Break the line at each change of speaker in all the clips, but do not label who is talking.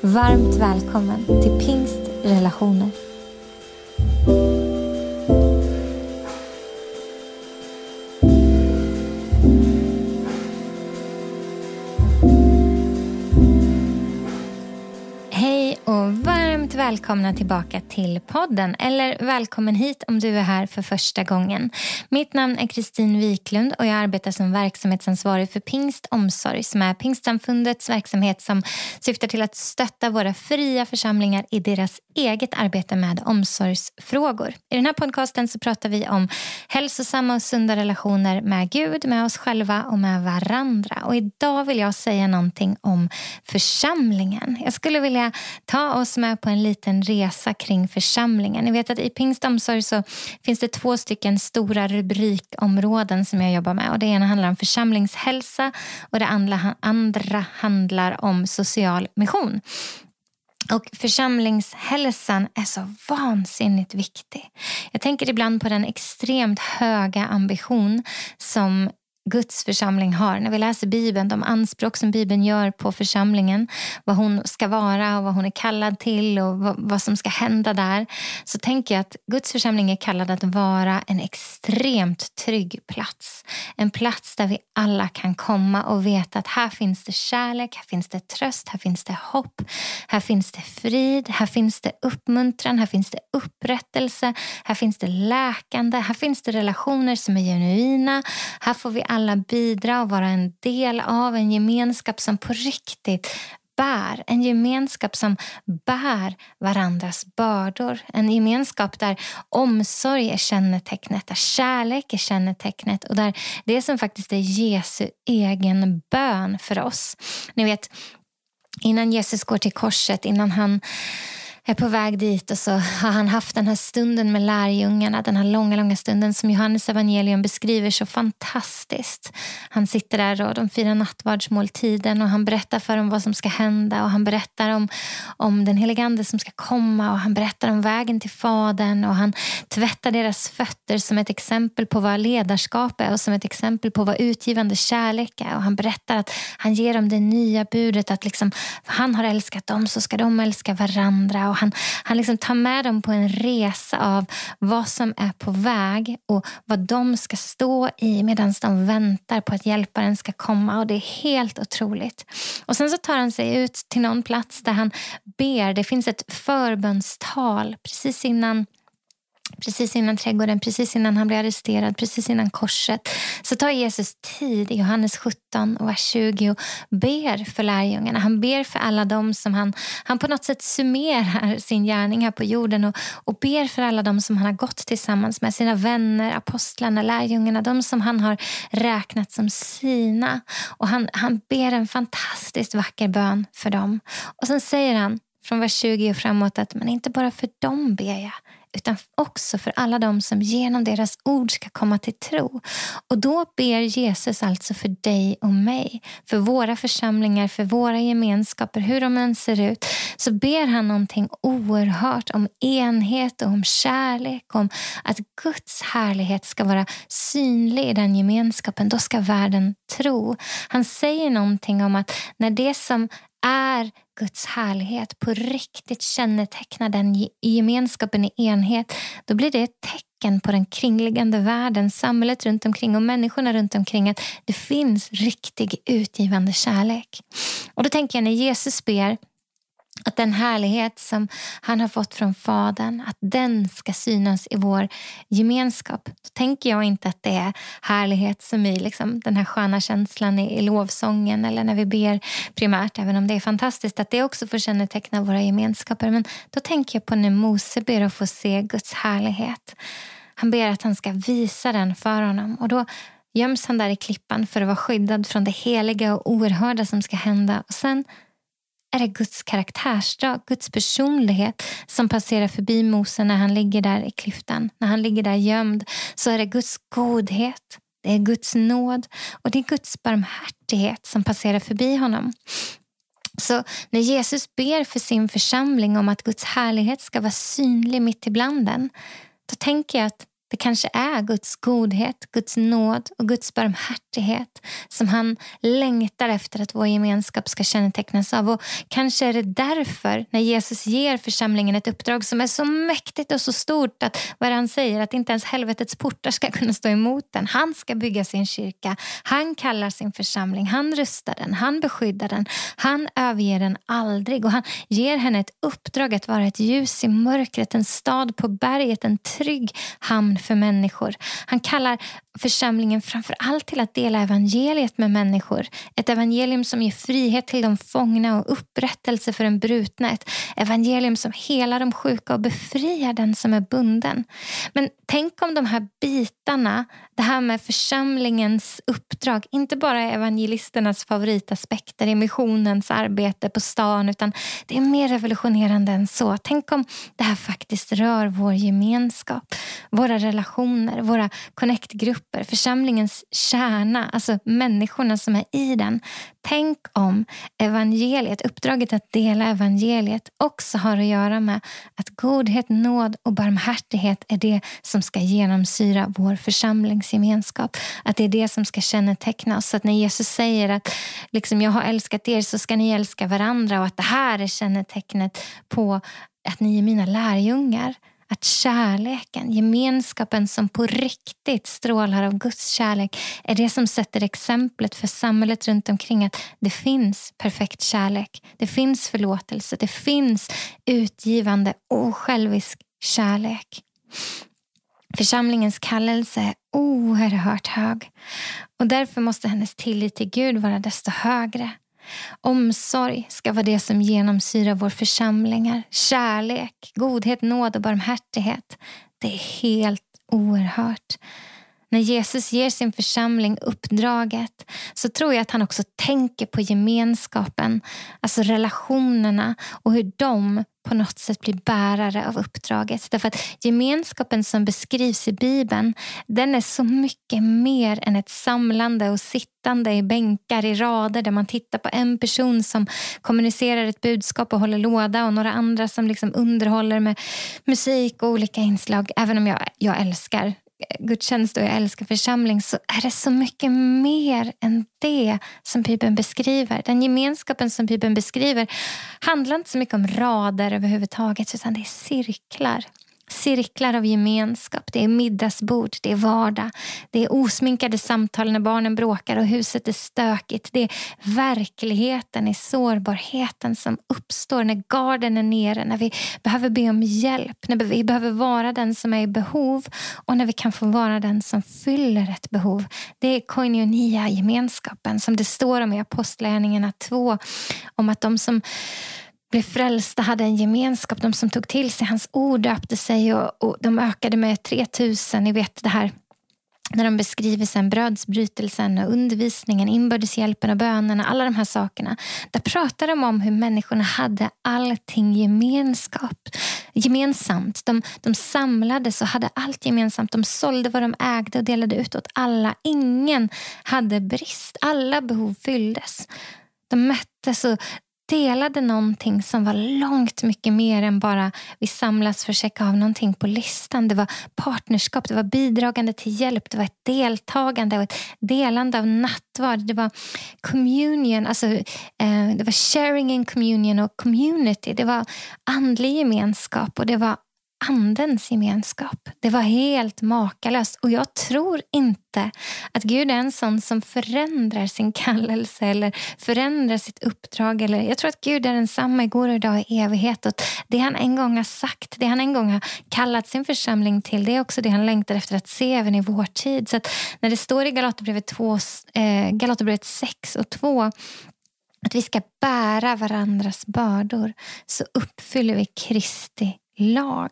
Varmt välkommen till Pingst Relationer. Välkomna tillbaka till podden. Eller välkommen hit om du är här för första gången. Mitt namn är Kristin Wiklund och jag arbetar som verksamhetsansvarig för Pingst Omsorg som är Pingstsamfundets verksamhet som syftar till att stötta våra fria församlingar i deras eget arbete med omsorgsfrågor. I den här podcasten så pratar vi om hälsosamma och sunda relationer med Gud, med oss själva och med varandra. Och idag vill jag säga någonting om församlingen. Jag skulle vilja ta oss med på en liten resa kring församlingen. Ni vet att i Pingstomsorg så finns det två stycken stora rubrikområden som jag jobbar med. Och det ena handlar om församlingshälsa och det andra, andra handlar om social mission. Och församlingshälsan är så vansinnigt viktig. Jag tänker ibland på den extremt höga ambition som Guds församling har. När vi läser Bibeln, de anspråk som Bibeln gör på församlingen, vad hon ska vara och vad hon är kallad till och vad, vad, som ska hända där, så tänker jag att Guds församling är kallad att vara en extremt trygg plats. En plats där vi alla kan komma och veta att här finns det kärlek, här finns det tröst, här finns det hopp, här finns det frid, här finns det uppmuntran, här finns det upprättelse, här finns det läkande, här finns det relationer som är genuina, här får vi alla alla bidra och vara en del av en gemenskap som på riktigt bär. En gemenskap som bär varandras bördor. En gemenskap där omsorg är kännetecknet, där kärlek är kännetecknet och där det som faktiskt är Jesu egen bön för oss. Ni vet, innan Jesus går till korset, innan han är på väg dit och så har han haft den här stunden med lärjungarna. Den här långa, långa stunden som Johannes evangelium beskriver så fantastiskt. Han sitter där och de firar nattvardsmåltiden och han berättar för dem vad som ska hända och han berättar om, om den helige ande som ska komma och han berättar om vägen till Fadern och han tvättar deras fötter som ett exempel på vad ledarskap är och som ett exempel på vad utgivande kärlek är. Och han berättar att han ger dem det nya budet att liksom, han har älskat dem så ska de älska varandra. Och han, han liksom tar med dem på en resa av vad som är på väg och vad de ska stå i medan de väntar på att hjälparen ska komma. Och Det är helt otroligt. Och Sen så tar han sig ut till någon plats där han ber. Det finns ett förbönstal precis innan precis innan trädgården, precis innan han blir arresterad, precis innan korset, så tar Jesus tid i Johannes 17 och vers 20 och ber för lärjungarna. Han ber för alla dem som han, han på något sätt summerar sin gärning här på jorden och, och ber för alla dem som han har gått tillsammans med, sina vänner, apostlarna, lärjungarna, de som han har räknat som sina. Och han, han ber en fantastiskt vacker bön för dem. Och sen säger han från vers 20 och framåt att men inte bara för dem ber jag utan också för alla dem som genom deras ord ska komma till tro. Och då ber Jesus alltså för dig och mig, för våra församlingar, för våra gemenskaper, hur de än ser ut, så ber han någonting oerhört om enhet och om kärlek, om att Guds härlighet ska vara synlig i den gemenskapen. Då ska världen tro. Han säger någonting om att när det som är Guds härlighet på riktigt kännetecknar den i gemenskapen i enhet, då blir det ett tecken på den kringliggande världen, samhället runt omkring och människorna runt omkring att det finns riktig utgivande kärlek. Och då tänker jag när Jesus ber att den härlighet som han har fått från Fadern, att den ska synas i vår gemenskap. Då tänker jag inte att det är härlighet som i liksom, den här sköna känslan i, i lovsången eller när vi ber primärt, även om det är fantastiskt att det också får känneteckna våra gemenskaper. Men då tänker jag på när Mose ber att få se Guds härlighet. Han ber att han ska visa den för honom. Och då göms han där i klippan för att vara skyddad från det heliga och oerhörda som ska hända. Och sen är det Guds karaktärsdrag, Guds personlighet som passerar förbi Mose när han ligger där i klyftan. När han ligger där gömd så är det Guds godhet, det är Guds nåd och det är Guds barmhärtighet som passerar förbi honom. Så när Jesus ber för sin församling om att Guds härlighet ska vara synlig mitt ibland den, då tänker jag att det kanske är Guds godhet, Guds nåd och Guds barmhärtighet som han längtar efter att vår gemenskap ska kännetecknas av. Och Kanske är det därför, när Jesus ger församlingen ett uppdrag som är så mäktigt och så stort att vad han säger, att inte ens helvetets portar ska kunna stå emot den. Han ska bygga sin kyrka, han kallar sin församling, han rustar den, han beskyddar den, han överger den aldrig och han ger henne ett uppdrag att vara ett ljus i mörkret, en stad på berget, en trygg hamn för människor. Han kallar församlingen framför allt till att dela evangeliet med människor. Ett evangelium som ger frihet till de fångna och upprättelse för den brutna. Ett evangelium som helar de sjuka och befriar den som är bunden. Men tänk om de här bitarna, det här med församlingens uppdrag, inte bara är evangelisternas favoritaspekter i missionens arbete på stan, utan det är mer revolutionerande än så. Tänk om det här faktiskt rör vår gemenskap, våra relationer, våra connectgrupper, församlingens kärna, alltså människorna som är i den. Tänk om evangeliet, uppdraget att dela evangeliet också har att göra med att godhet, nåd och barmhärtighet är det som ska genomsyra vår församlingsgemenskap. Att det är det som ska känneteckna oss. Så att när Jesus säger att liksom, jag har älskat er så ska ni älska varandra och att det här är kännetecknet på att ni är mina lärjungar att kärleken, gemenskapen som på riktigt strålar av Guds kärlek är det som sätter exemplet för samhället runt omkring att det finns perfekt kärlek. Det finns förlåtelse, det finns utgivande, osjälvisk kärlek. Församlingens kallelse är oerhört hög och därför måste hennes tillit till Gud vara desto högre. Omsorg ska vara det som genomsyrar vår församlingar. Kärlek, godhet, nåd och barmhärtighet. Det är helt oerhört. När Jesus ger sin församling uppdraget så tror jag att han också tänker på gemenskapen, alltså relationerna och hur de på något sätt blir bärare av uppdraget. Därför att gemenskapen som beskrivs i Bibeln den är så mycket mer än ett samlande och sittande i bänkar i rader där man tittar på en person som kommunicerar ett budskap och håller låda och några andra som liksom underhåller med musik och olika inslag. Även om jag, jag älskar gudstjänst och jag älskar församling så är det så mycket mer än det som Bibeln beskriver. Den gemenskapen som Bibeln beskriver handlar inte så mycket om rader överhuvudtaget utan det är cirklar cirklar av gemenskap. Det är middagsbord, det är vardag. Det är osminkade samtal när barnen bråkar och huset är stökigt. Det är verkligheten i sårbarheten som uppstår när garden är nere, när vi behöver be om hjälp, när vi behöver vara den som är i behov och när vi kan få vara den som fyller ett behov. Det är koinonia, gemenskapen, som det står om i Apostlagärningarna 2, om att de som blev frälsta, hade en gemenskap. De som tog till sig hans ord döpte sig och, och de ökade med 3000. Ni vet det här när de beskriver sen brödsbrytelsen och undervisningen, inbördeshjälpen och bönerna, alla de här sakerna. Där pratar de om hur människorna hade allting gemenskap, gemensamt. De, de samlades och hade allt gemensamt. De sålde vad de ägde och delade ut åt alla. Ingen hade brist. Alla behov fylldes. De möttes och delade någonting som var långt mycket mer än bara vi samlas för att checka av någonting på listan. Det var partnerskap, det var bidragande till hjälp, det var ett deltagande och ett delande av nattvard. Det var communion, alltså, eh, det var sharing in communion och community. Det var andlig gemenskap och det var andens gemenskap. Det var helt makalöst. Och jag tror inte att Gud är en sån som förändrar sin kallelse eller förändrar sitt uppdrag. Eller, jag tror att Gud är densamma igår och idag i evighet. Och det han en gång har sagt, det han en gång har kallat sin församling till, det är också det han längtar efter att se även i vår tid. Så när det står i Galaterbrevet, 2, eh, Galaterbrevet 6 och 2 att vi ska bära varandras bördor så uppfyller vi Kristi lag.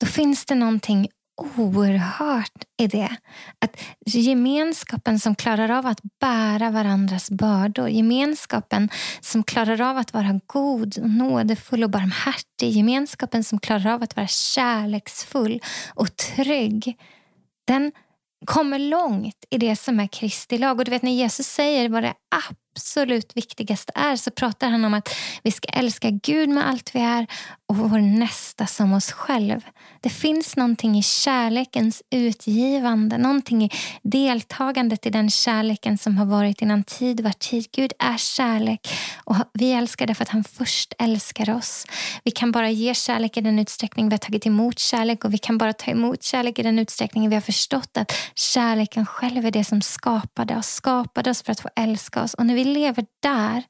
Då finns det någonting oerhört i det. Att gemenskapen som klarar av att bära varandras bördor, gemenskapen som klarar av att vara god, och nådefull och barmhärtig, gemenskapen som klarar av att vara kärleksfull och trygg, den kommer långt i det som är Kristi lag. Och du vet när Jesus säger vad det absolut viktigaste är så pratar han om att vi ska älska Gud med allt vi är och vår nästa som oss själv. Det finns någonting i kärlekens utgivande, någonting i deltagandet i den kärleken som har varit innan tid var tid. Gud är kärlek och vi älskar därför att han först älskar oss. Vi kan bara ge kärlek i den utsträckning vi har tagit emot kärlek och vi kan bara ta emot kärlek i den utsträckning vi har förstått att kärleken själv är det som skapade oss, skapade oss för att få älska oss. Och när vi vi lever där,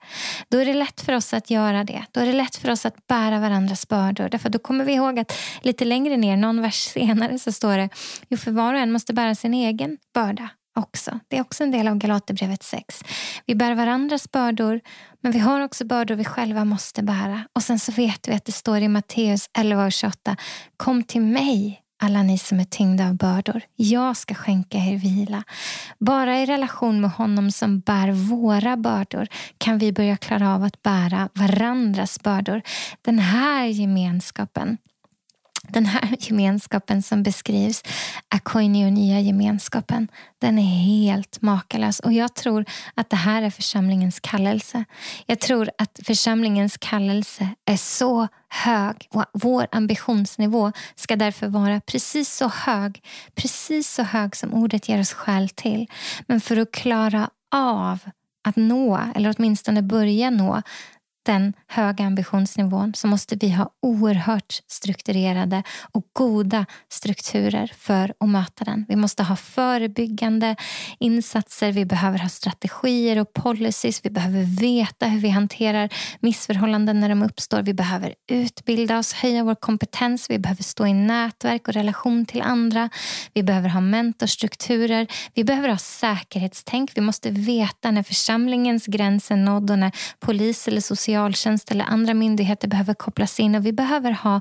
då är det lätt för oss att göra det. Då är det lätt för oss att bära varandras bördor. Därför då kommer vi ihåg att lite längre ner, någon vers senare, så står det jo, för var och en måste bära sin egen börda också. Det är också en del av Galaterbrevet 6. Vi bär varandras bördor, men vi har också bördor vi själva måste bära. Och sen så vet vi att det står i Matteus 11 och 28. Kom till mig, alla ni som är tyngda av bördor. Jag ska skänka er vila. Bara i relation med honom som bär våra bördor kan vi börja klara av att bära varandras bördor. Den här gemenskapen den här gemenskapen som beskrivs, akoinionia-gemenskapen, den är helt makalös. Och jag tror att det här är församlingens kallelse. Jag tror att församlingens kallelse är så hög och vår ambitionsnivå ska därför vara precis så hög, precis så hög som ordet ger oss skäl till. Men för att klara av att nå, eller åtminstone börja nå, den höga ambitionsnivån så måste vi ha oerhört strukturerade och goda strukturer för att möta den. Vi måste ha förebyggande insatser, vi behöver ha strategier och policies, vi behöver veta hur vi hanterar missförhållanden när de uppstår. Vi behöver utbilda oss, höja vår kompetens, vi behöver stå i nätverk och relation till andra. Vi behöver ha mentorstrukturer, vi behöver ha säkerhetstänk. Vi måste veta när församlingens gräns är nådd och när polis eller social socialtjänst eller andra myndigheter behöver kopplas in. Och vi behöver ha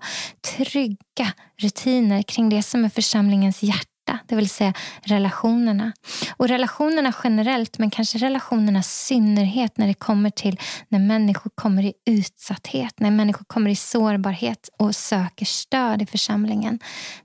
trygga rutiner kring det som är församlingens hjärta det vill säga relationerna. Och relationerna generellt, men kanske relationerna i synnerhet när det kommer till när människor kommer i utsatthet, när människor kommer i sårbarhet och söker stöd i församlingen.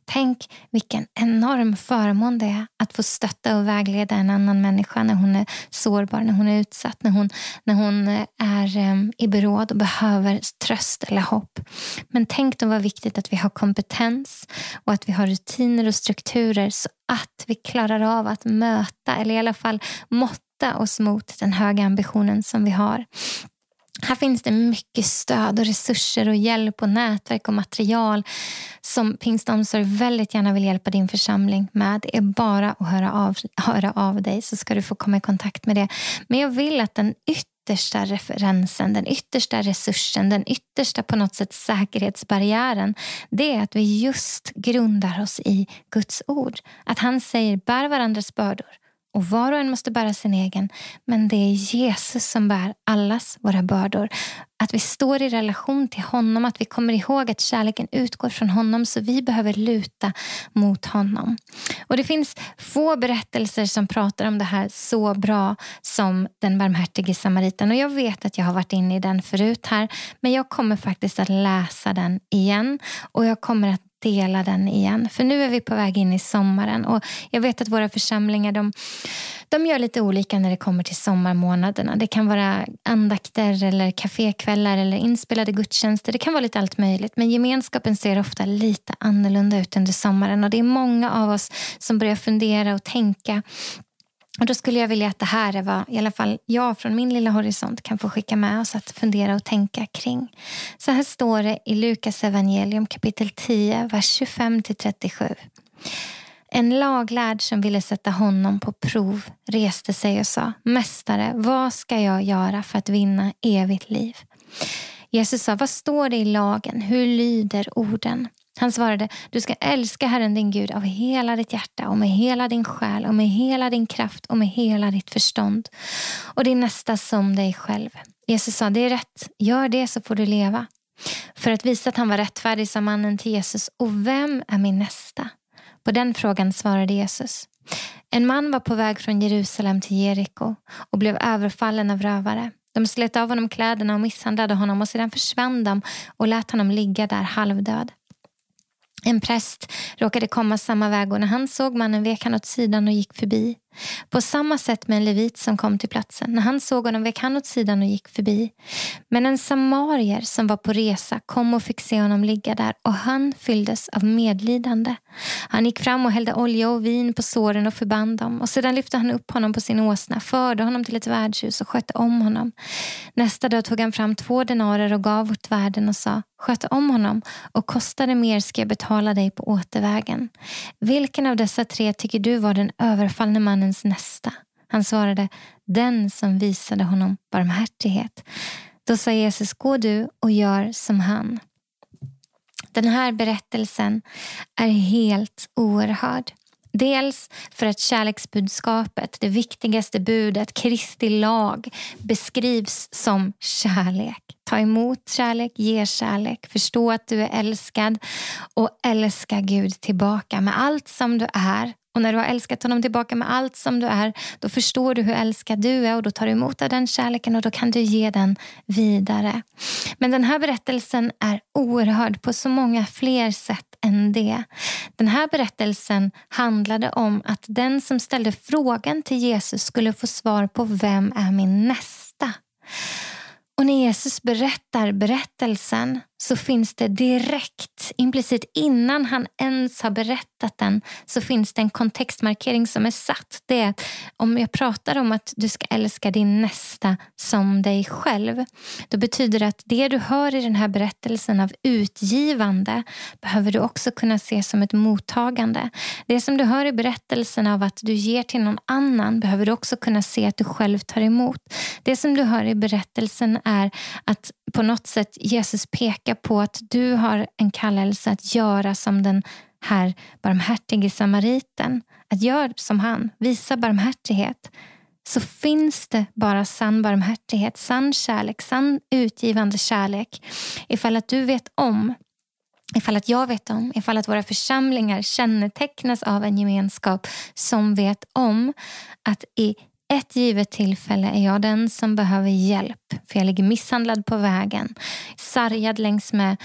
Tänk vilken enorm förmån det är att få stötta och vägleda en annan människa när hon är sårbar, när hon är utsatt, när hon, när hon eh, är um, i beråd och behöver tröst eller hopp. Men tänk då vad viktigt att vi har kompetens och att vi har rutiner och strukturer så att vi klarar av att möta eller i alla fall måtta oss mot den höga ambitionen som vi har. Här finns det mycket stöd och resurser och hjälp och nätverk och material som Pingstomsorg väldigt gärna vill hjälpa din församling med. Det är bara att höra av, höra av dig så ska du få komma i kontakt med det. Men jag vill att den yttre yttersta referensen, den yttersta resursen, den yttersta på något sätt säkerhetsbarriären, det är att vi just grundar oss i Guds ord. Att han säger bär varandras bördor och var och en måste bära sin egen. Men det är Jesus som bär allas våra bördor. Att vi står i relation till honom, att vi kommer ihåg att kärleken utgår från honom så vi behöver luta mot honom. Och Det finns få berättelser som pratar om det här så bra som den barmhärtige samariten. Och Jag vet att jag har varit inne i den förut här men jag kommer faktiskt att läsa den igen och jag kommer att dela den igen. För nu är vi på väg in i sommaren och jag vet att våra församlingar de, de gör lite olika när det kommer till sommarmånaderna. Det kan vara andakter eller kafékvällar eller inspelade gudstjänster. Det kan vara lite allt möjligt. Men gemenskapen ser ofta lite annorlunda ut under sommaren och det är många av oss som börjar fundera och tänka och Då skulle jag vilja att det här är vad i alla fall jag från min lilla horisont kan få skicka med oss att fundera och tänka kring. Så här står det i Lukas evangelium kapitel 10, vers 25-37. En laglärd som ville sätta honom på prov reste sig och sa Mästare, vad ska jag göra för att vinna evigt liv? Jesus sa, vad står det i lagen? Hur lyder orden? Han svarade, du ska älska Herren din Gud av hela ditt hjärta och med hela din själ och med hela din kraft och med hela ditt förstånd. Och din nästa som dig själv. Jesus sa, det är rätt, gör det så får du leva. För att visa att han var rättfärdig sa mannen till Jesus, och vem är min nästa? På den frågan svarade Jesus. En man var på väg från Jerusalem till Jeriko och blev överfallen av rövare. De slet av honom kläderna och misshandlade honom och sedan försvann de och lät honom ligga där halvdöd. En präst råkade komma samma väg och när han såg mannen vek han åt sidan och gick förbi. På samma sätt med en levit som kom till platsen. När han såg honom vek han åt sidan och gick förbi. Men en samarier som var på resa kom och fick se honom ligga där och han fylldes av medlidande. Han gick fram och hällde olja och vin på såren och förband dem och sedan lyfte han upp honom på sin åsna, förde honom till ett värdshus och skötte om honom. Nästa dag tog han fram två denarer och gav åt värden och sa Sköt om honom och kostade mer ska jag betala dig på återvägen. Vilken av dessa tre tycker du var den överfallne mannen mannens nästa? Han svarade, den som visade honom barmhärtighet. Då sa Jesus, gå du och gör som han. Den här berättelsen är helt oerhörd. Dels för att kärleksbudskapet, det viktigaste budet, Kristi lag, beskrivs som kärlek. Ta emot kärlek, ge kärlek, förstå att du är älskad och älska Gud tillbaka med allt som du är och när du har älskat honom tillbaka med allt som du är, då förstår du hur älskad du är och då tar du emot av den kärleken och då kan du ge den vidare. Men den här berättelsen är oerhörd på så många fler sätt än det. Den här berättelsen handlade om att den som ställde frågan till Jesus skulle få svar på vem är min nästa? Och när Jesus berättar berättelsen så finns det direkt, implicit innan han ens har berättat den, så finns det en kontextmarkering som är satt. Det är om jag pratar om att du ska älska din nästa som dig själv, då betyder det att det du hör i den här berättelsen av utgivande behöver du också kunna se som ett mottagande. Det som du hör i berättelsen av att du ger till någon annan behöver du också kunna se att du själv tar emot. Det som du hör i berättelsen är att på något sätt Jesus pekar på att du har en kallelse att göra som den här barmhärtige samariten. Att göra som han, visa barmhärtighet. Så finns det bara sann barmhärtighet, sann kärlek, sann utgivande kärlek. Ifall att du vet om Ifall att jag vet om, ifall att våra församlingar kännetecknas av en gemenskap som vet om att i ett givet tillfälle är jag den som behöver hjälp. För jag ligger misshandlad på vägen. Sargad längs med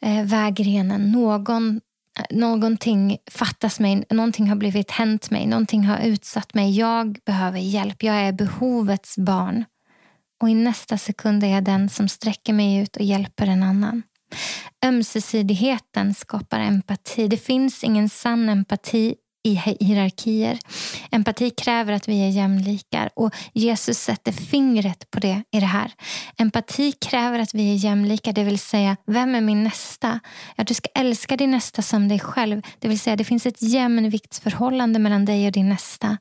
eh, vägrenen. Någon, eh, någonting fattas mig. Någonting har blivit hänt mig. Någonting har utsatt mig. Jag behöver hjälp. Jag är behovets barn. Och i nästa sekund är jag den som sträcker mig ut och hjälper en annan. Ömsesidigheten skapar empati. Det finns ingen sann empati i hierarkier. Empati kräver att vi är jämlikar och Jesus sätter fingret på det i det här. Empati kräver att vi är jämlika, det vill säga vem är min nästa? Ja, du ska älska din nästa som dig själv. Det vill säga det finns ett jämviktsförhållande mellan dig och din nästa.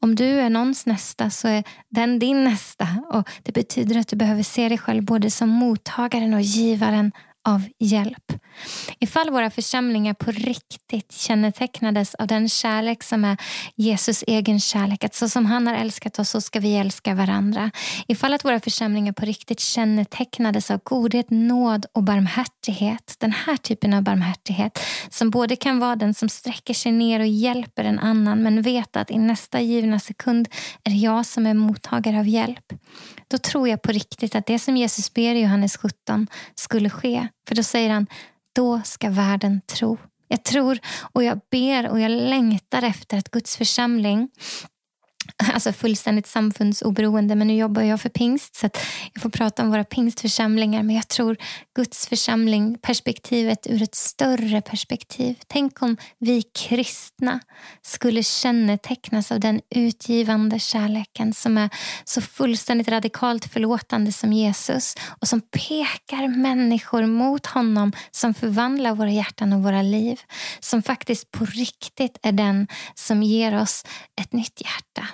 Om du är någons nästa så är den din nästa och det betyder att du behöver se dig själv både som mottagaren och givaren av hjälp. Ifall våra församlingar på riktigt kännetecknades av den kärlek som är Jesus egen kärlek, att så som han har älskat oss så ska vi älska varandra. Ifall att våra församlingar på riktigt kännetecknades av godhet, nåd och barmhärtighet, den här typen av barmhärtighet som både kan vara den som sträcker sig ner och hjälper en annan men vet att i nästa givna sekund är det jag som är mottagare av hjälp. Då tror jag på riktigt att det som Jesus ber i Johannes 17 skulle ske. För då säger han, då ska världen tro. Jag tror och jag ber och jag längtar efter att Guds församling alltså fullständigt samfundsoberoende. Men nu jobbar jag för pingst så jag får prata om våra pingstförsamlingar. Men jag tror Guds församling, perspektivet ur ett större perspektiv. Tänk om vi kristna skulle kännetecknas av den utgivande kärleken som är så fullständigt radikalt förlåtande som Jesus och som pekar människor mot honom som förvandlar våra hjärtan och våra liv. Som faktiskt på riktigt är den som ger oss ett nytt hjärta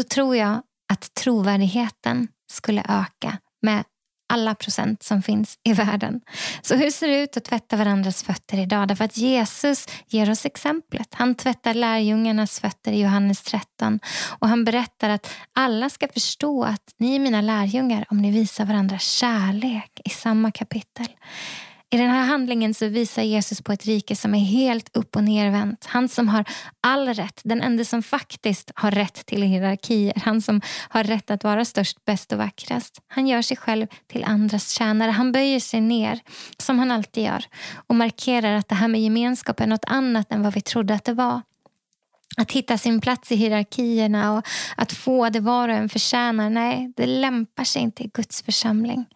då tror jag att trovärdigheten skulle öka med alla procent som finns i världen. Så hur ser det ut att tvätta varandras fötter idag? Därför att Jesus ger oss exemplet. Han tvättar lärjungarnas fötter i Johannes 13 och han berättar att alla ska förstå att ni är mina lärjungar om ni visar varandra kärlek i samma kapitel. I den här handlingen så visar Jesus på ett rike som är helt upp och nervänt. Han som har all rätt, den enda som faktiskt har rätt till hierarkier. Han som har rätt att vara störst, bäst och vackrast. Han gör sig själv till andras tjänare. Han böjer sig ner, som han alltid gör och markerar att det här med gemenskap är något annat än vad vi trodde att det var. Att hitta sin plats i hierarkierna och att få det var och en förtjänar, nej, det lämpar sig inte i Guds församling.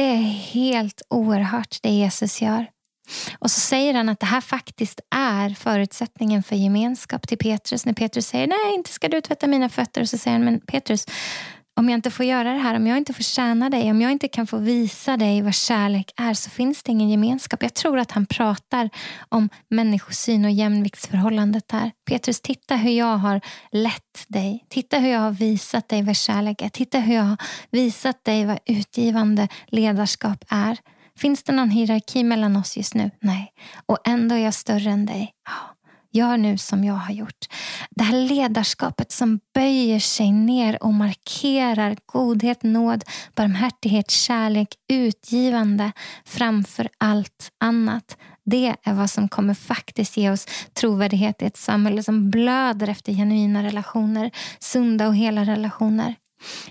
Det är helt oerhört det Jesus gör. Och så säger han att det här faktiskt är förutsättningen för gemenskap till Petrus. När Petrus säger nej, inte ska du tvätta mina fötter. Och så säger han, men Petrus, om jag inte får göra det här, om jag inte får tjäna dig, om jag inte kan få visa dig vad kärlek är så finns det ingen gemenskap. Jag tror att han pratar om människosyn och jämviktsförhållandet där. Petrus, titta hur jag har lett dig. Titta hur jag har visat dig vad kärlek är. Titta hur jag har visat dig vad utgivande ledarskap är. Finns det någon hierarki mellan oss just nu? Nej. Och ändå är jag större än dig. Ja. Gör nu som jag har gjort. Det här ledarskapet som böjer sig ner och markerar godhet, nåd, barmhärtighet, kärlek, utgivande framför allt annat. Det är vad som kommer faktiskt ge oss trovärdighet i ett samhälle som blöder efter genuina relationer, sunda och hela relationer.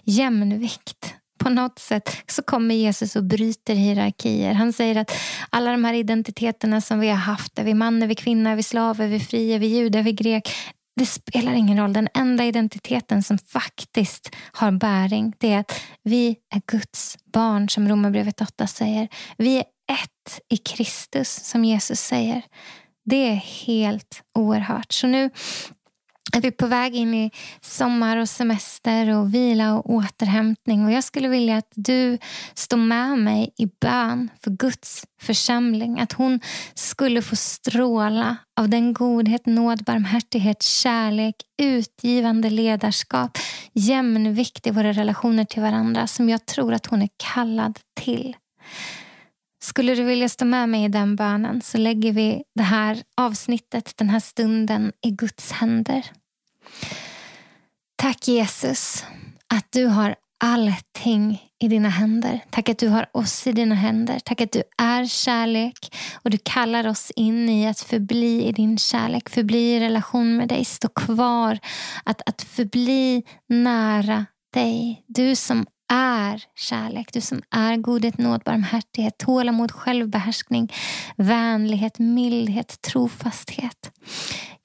Jämvikt på något sätt så kommer Jesus och bryter hierarkier. Han säger att alla de här identiteterna som vi har haft, är vi man, är vi kvinna, är vi slav, är vi fri, är vi jud, är vi grek. Det spelar ingen roll. Den enda identiteten som faktiskt har bäring det är att vi är Guds barn som Romarbrevet 8 säger. Vi är ett i Kristus som Jesus säger. Det är helt oerhört. Så nu är vi på väg in i sommar och semester och vila och återhämtning. Och Jag skulle vilja att du står med mig i bön för Guds församling. Att hon skulle få stråla av den godhet, nåd, barmhärtighet, kärlek, utgivande ledarskap, jämnvikt i våra relationer till varandra som jag tror att hon är kallad till. Skulle du vilja stå med mig i den bönen så lägger vi det här avsnittet, den här stunden i Guds händer. Tack Jesus att du har allting i dina händer. Tack att du har oss i dina händer. Tack att du är kärlek och du kallar oss in i att förbli i din kärlek. Förbli i relation med dig. Stå kvar. Att, att förbli nära dig. Du som är kärlek, du som är godhet, nåd, barmhärtighet, tålamod, självbehärskning, vänlighet, mildhet, trofasthet.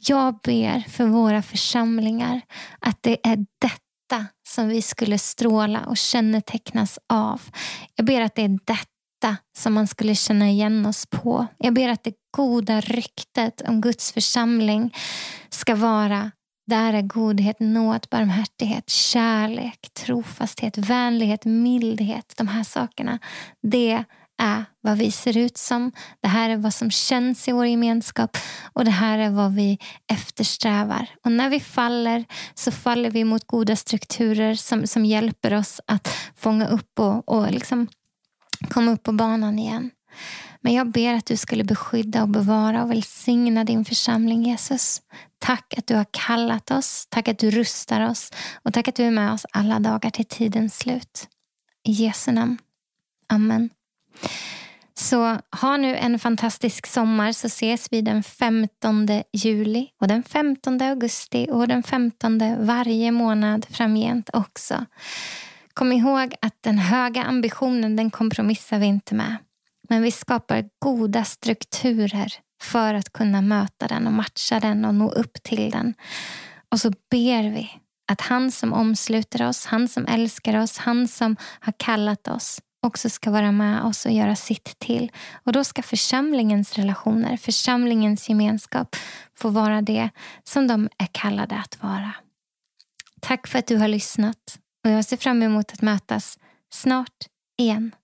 Jag ber för våra församlingar att det är detta som vi skulle stråla och kännetecknas av. Jag ber att det är detta som man skulle känna igen oss på. Jag ber att det goda ryktet om Guds församling ska vara där är godhet, nåd, barmhärtighet, kärlek, trofasthet, vänlighet, mildhet. De här sakerna. Det är vad vi ser ut som. Det här är vad som känns i vår gemenskap och det här är vad vi eftersträvar. Och när vi faller så faller vi mot goda strukturer som, som hjälper oss att fånga upp och, och liksom komma upp på banan igen. Men jag ber att du skulle beskydda och bevara och välsigna din församling Jesus. Tack att du har kallat oss, tack att du rustar oss och tack att du är med oss alla dagar till tidens slut. I Jesu namn. Amen. Så ha nu en fantastisk sommar så ses vi den 15 juli och den 15 augusti och den 15 varje månad framgent också. Kom ihåg att den höga ambitionen den kompromissar vi inte med. Men vi skapar goda strukturer för att kunna möta den och matcha den och nå upp till den. Och så ber vi att han som omsluter oss, han som älskar oss, han som har kallat oss också ska vara med oss och göra sitt till. Och då ska församlingens relationer, församlingens gemenskap få vara det som de är kallade att vara. Tack för att du har lyssnat och jag ser fram emot att mötas snart igen.